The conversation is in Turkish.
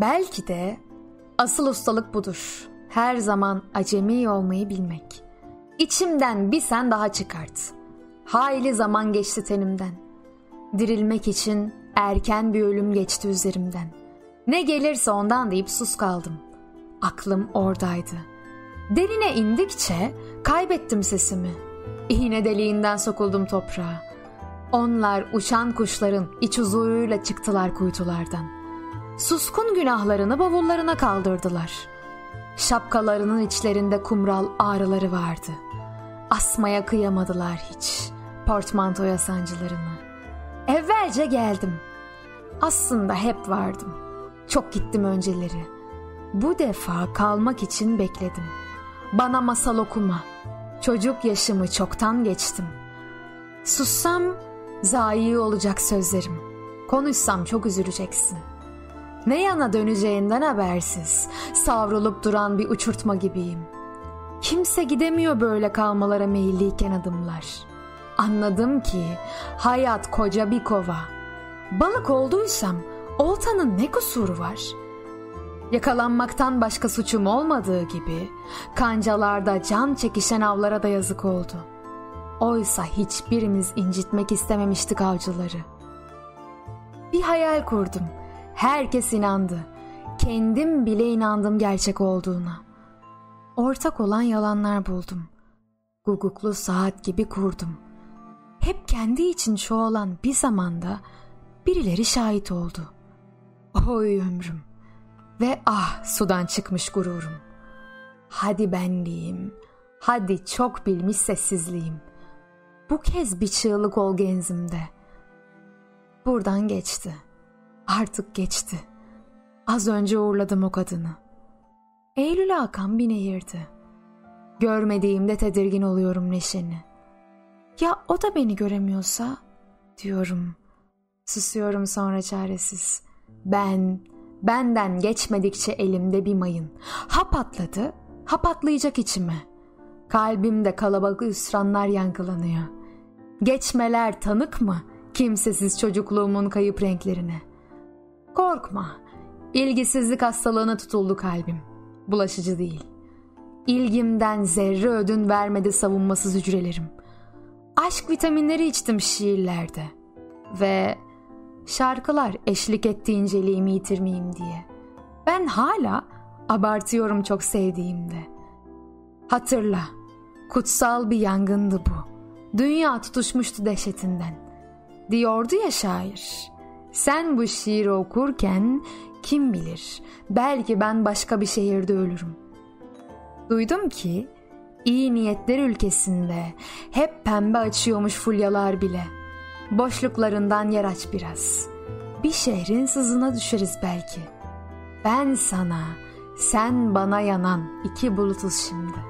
Belki de asıl ustalık budur. Her zaman acemi olmayı bilmek. İçimden bir sen daha çıkart. Hayli zaman geçti tenimden. Dirilmek için erken bir ölüm geçti üzerimden. Ne gelirse ondan deyip sus kaldım. Aklım oradaydı. Derine indikçe kaybettim sesimi. İğne deliğinden sokuldum toprağa. Onlar uçan kuşların iç huzuruyla çıktılar kuytulardan. Suskun günahlarını bavullarına kaldırdılar. Şapkalarının içlerinde kumral ağrıları vardı. Asmaya kıyamadılar hiç portmantoya sancılarını. Evvelce geldim. Aslında hep vardım. Çok gittim önceleri. Bu defa kalmak için bekledim. Bana masal okuma. Çocuk yaşımı çoktan geçtim. Sussam zayi olacak sözlerim. Konuşsam çok üzüleceksin. Ne yana döneceğinden habersiz, savrulup duran bir uçurtma gibiyim. Kimse gidemiyor böyle kalmalara meyilliyken adımlar. Anladım ki hayat koca bir kova. Balık olduysam oltanın ne kusuru var? Yakalanmaktan başka suçum olmadığı gibi kancalarda can çekişen avlara da yazık oldu. Oysa hiçbirimiz incitmek istememiştik avcıları. Bir hayal kurdum. Herkes inandı. Kendim bile inandım gerçek olduğuna. Ortak olan yalanlar buldum. Guguklu saat gibi kurdum. Hep kendi için çoğalan bir zamanda birileri şahit oldu. Oy ömrüm. Ve ah sudan çıkmış gururum. Hadi benliğim, hadi çok bilmiş sessizliğim. Bu kez bir çığlık ol genzimde. Buradan geçti. Artık geçti. Az önce uğurladım o kadını. Eylül'e akan bir nehirdi. Görmediğimde tedirgin oluyorum neşeni. Ya o da beni göremiyorsa diyorum. Susuyorum sonra çaresiz. Ben, benden geçmedikçe elimde bir mayın. Ha patladı, ha patlayacak içime. Kalbimde kalabalık üsranlar yankılanıyor. Geçmeler tanık mı kimsesiz çocukluğumun kayıp renklerine? Korkma, ilgisizlik hastalığına tutuldu kalbim. Bulaşıcı değil. İlgimden zerre ödün vermedi savunmasız hücrelerim. Aşk vitaminleri içtim şiirlerde. Ve şarkılar eşlik etti inceliğimi yitirmeyeyim diye. Ben hala abartıyorum çok sevdiğimde. Hatırla, kutsal bir yangındı bu. Dünya tutuşmuştu dehşetinden. Diyordu ya şair. Sen bu şiiri okurken kim bilir belki ben başka bir şehirde ölürüm. Duydum ki iyi niyetler ülkesinde hep pembe açıyormuş fulyalar bile. Boşluklarından yer aç biraz. Bir şehrin sızına düşeriz belki. Ben sana, sen bana yanan iki bulutuz şimdi.''